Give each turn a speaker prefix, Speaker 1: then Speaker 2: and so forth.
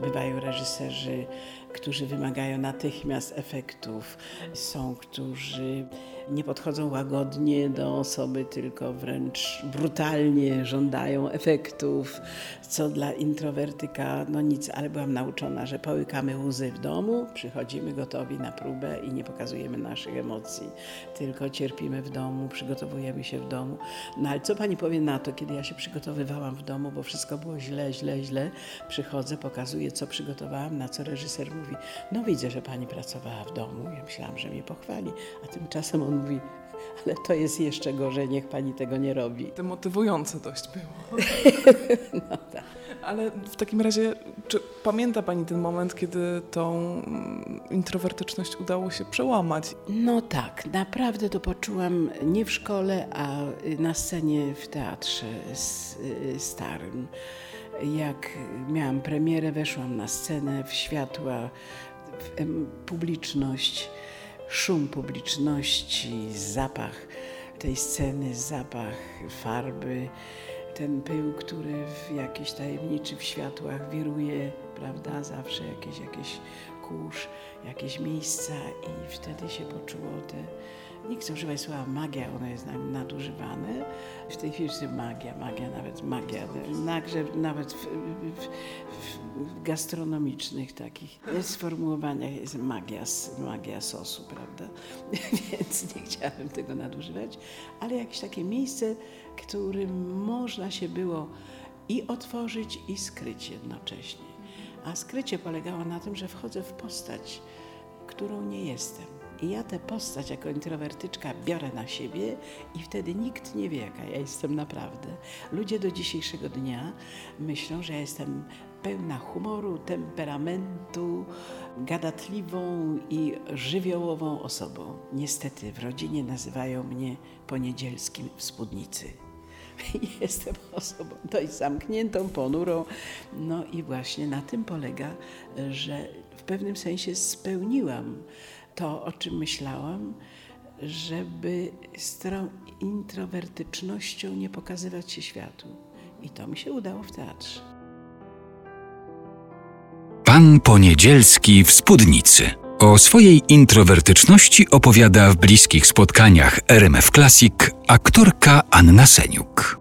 Speaker 1: bywają reżyserzy, którzy wymagają natychmiast efektów, są, którzy nie podchodzą łagodnie do osoby, tylko wręcz brutalnie żądają efektów, co dla introwertyka no nic, ale byłam nauczona, że połykamy łzy w domu, przychodzimy gotowi na próbę i nie pokazujemy naszych emocji, tylko cierpimy w domu, przygotowujemy się w domu. No ale co pani powie na to, kiedy ja się przygotowywałam w domu, bo wszystko było źle, źle, źle, przychodzę, pokazuję, co przygotowałam, na co reżyser mówi, no widzę, że pani pracowała w domu. Ja myślałam, że mnie pochwali, a tymczasem on mówi, ale to jest jeszcze gorzej, niech pani tego nie robi.
Speaker 2: Demotywujące dość było.
Speaker 1: No tak.
Speaker 2: Ale w takim razie, czy pamięta Pani ten moment, kiedy tą mm, introwertyczność udało się przełamać?
Speaker 1: No tak, naprawdę to poczułam nie w szkole, a na scenie w teatrze s- starym. Jak miałam premierę, weszłam na scenę w światła, w publiczność, szum publiczności, zapach tej sceny, zapach farby, ten pył, który w jakiś tajemniczy w światłach wiruje, prawda, zawsze jakieś, jakieś kurz, jakieś miejsca i wtedy się poczuło te, nie chcę używać słowa magia, ono jest nadużywane. W tej chwili magia, magia, nawet magia, nagrze, nawet w, w, w gastronomicznych takich sformułowaniach jest magia, magia sosu, prawda? Więc nie chciałabym tego nadużywać, ale jakieś takie miejsce, którym można się było i otworzyć, i skryć jednocześnie. A skrycie polegało na tym, że wchodzę w postać, którą nie jestem. I ja tę postać jako introwertyczka biorę na siebie i wtedy nikt nie wie, jaka ja jestem naprawdę. Ludzie do dzisiejszego dnia myślą, że ja jestem pełna humoru, temperamentu, gadatliwą i żywiołową osobą. Niestety w rodzinie nazywają mnie poniedzielskim w spódnicy. Jestem osobą dość zamkniętą, ponurą. No i właśnie na tym polega, że w pewnym sensie spełniłam to, o czym myślałam, żeby z tą introwertycznością nie pokazywać się światu. I to mi się udało w teatrze.
Speaker 3: Pan Poniedzielski w spódnicy. O swojej introwertyczności opowiada w bliskich spotkaniach RMF Classic aktorka Anna Seniuk.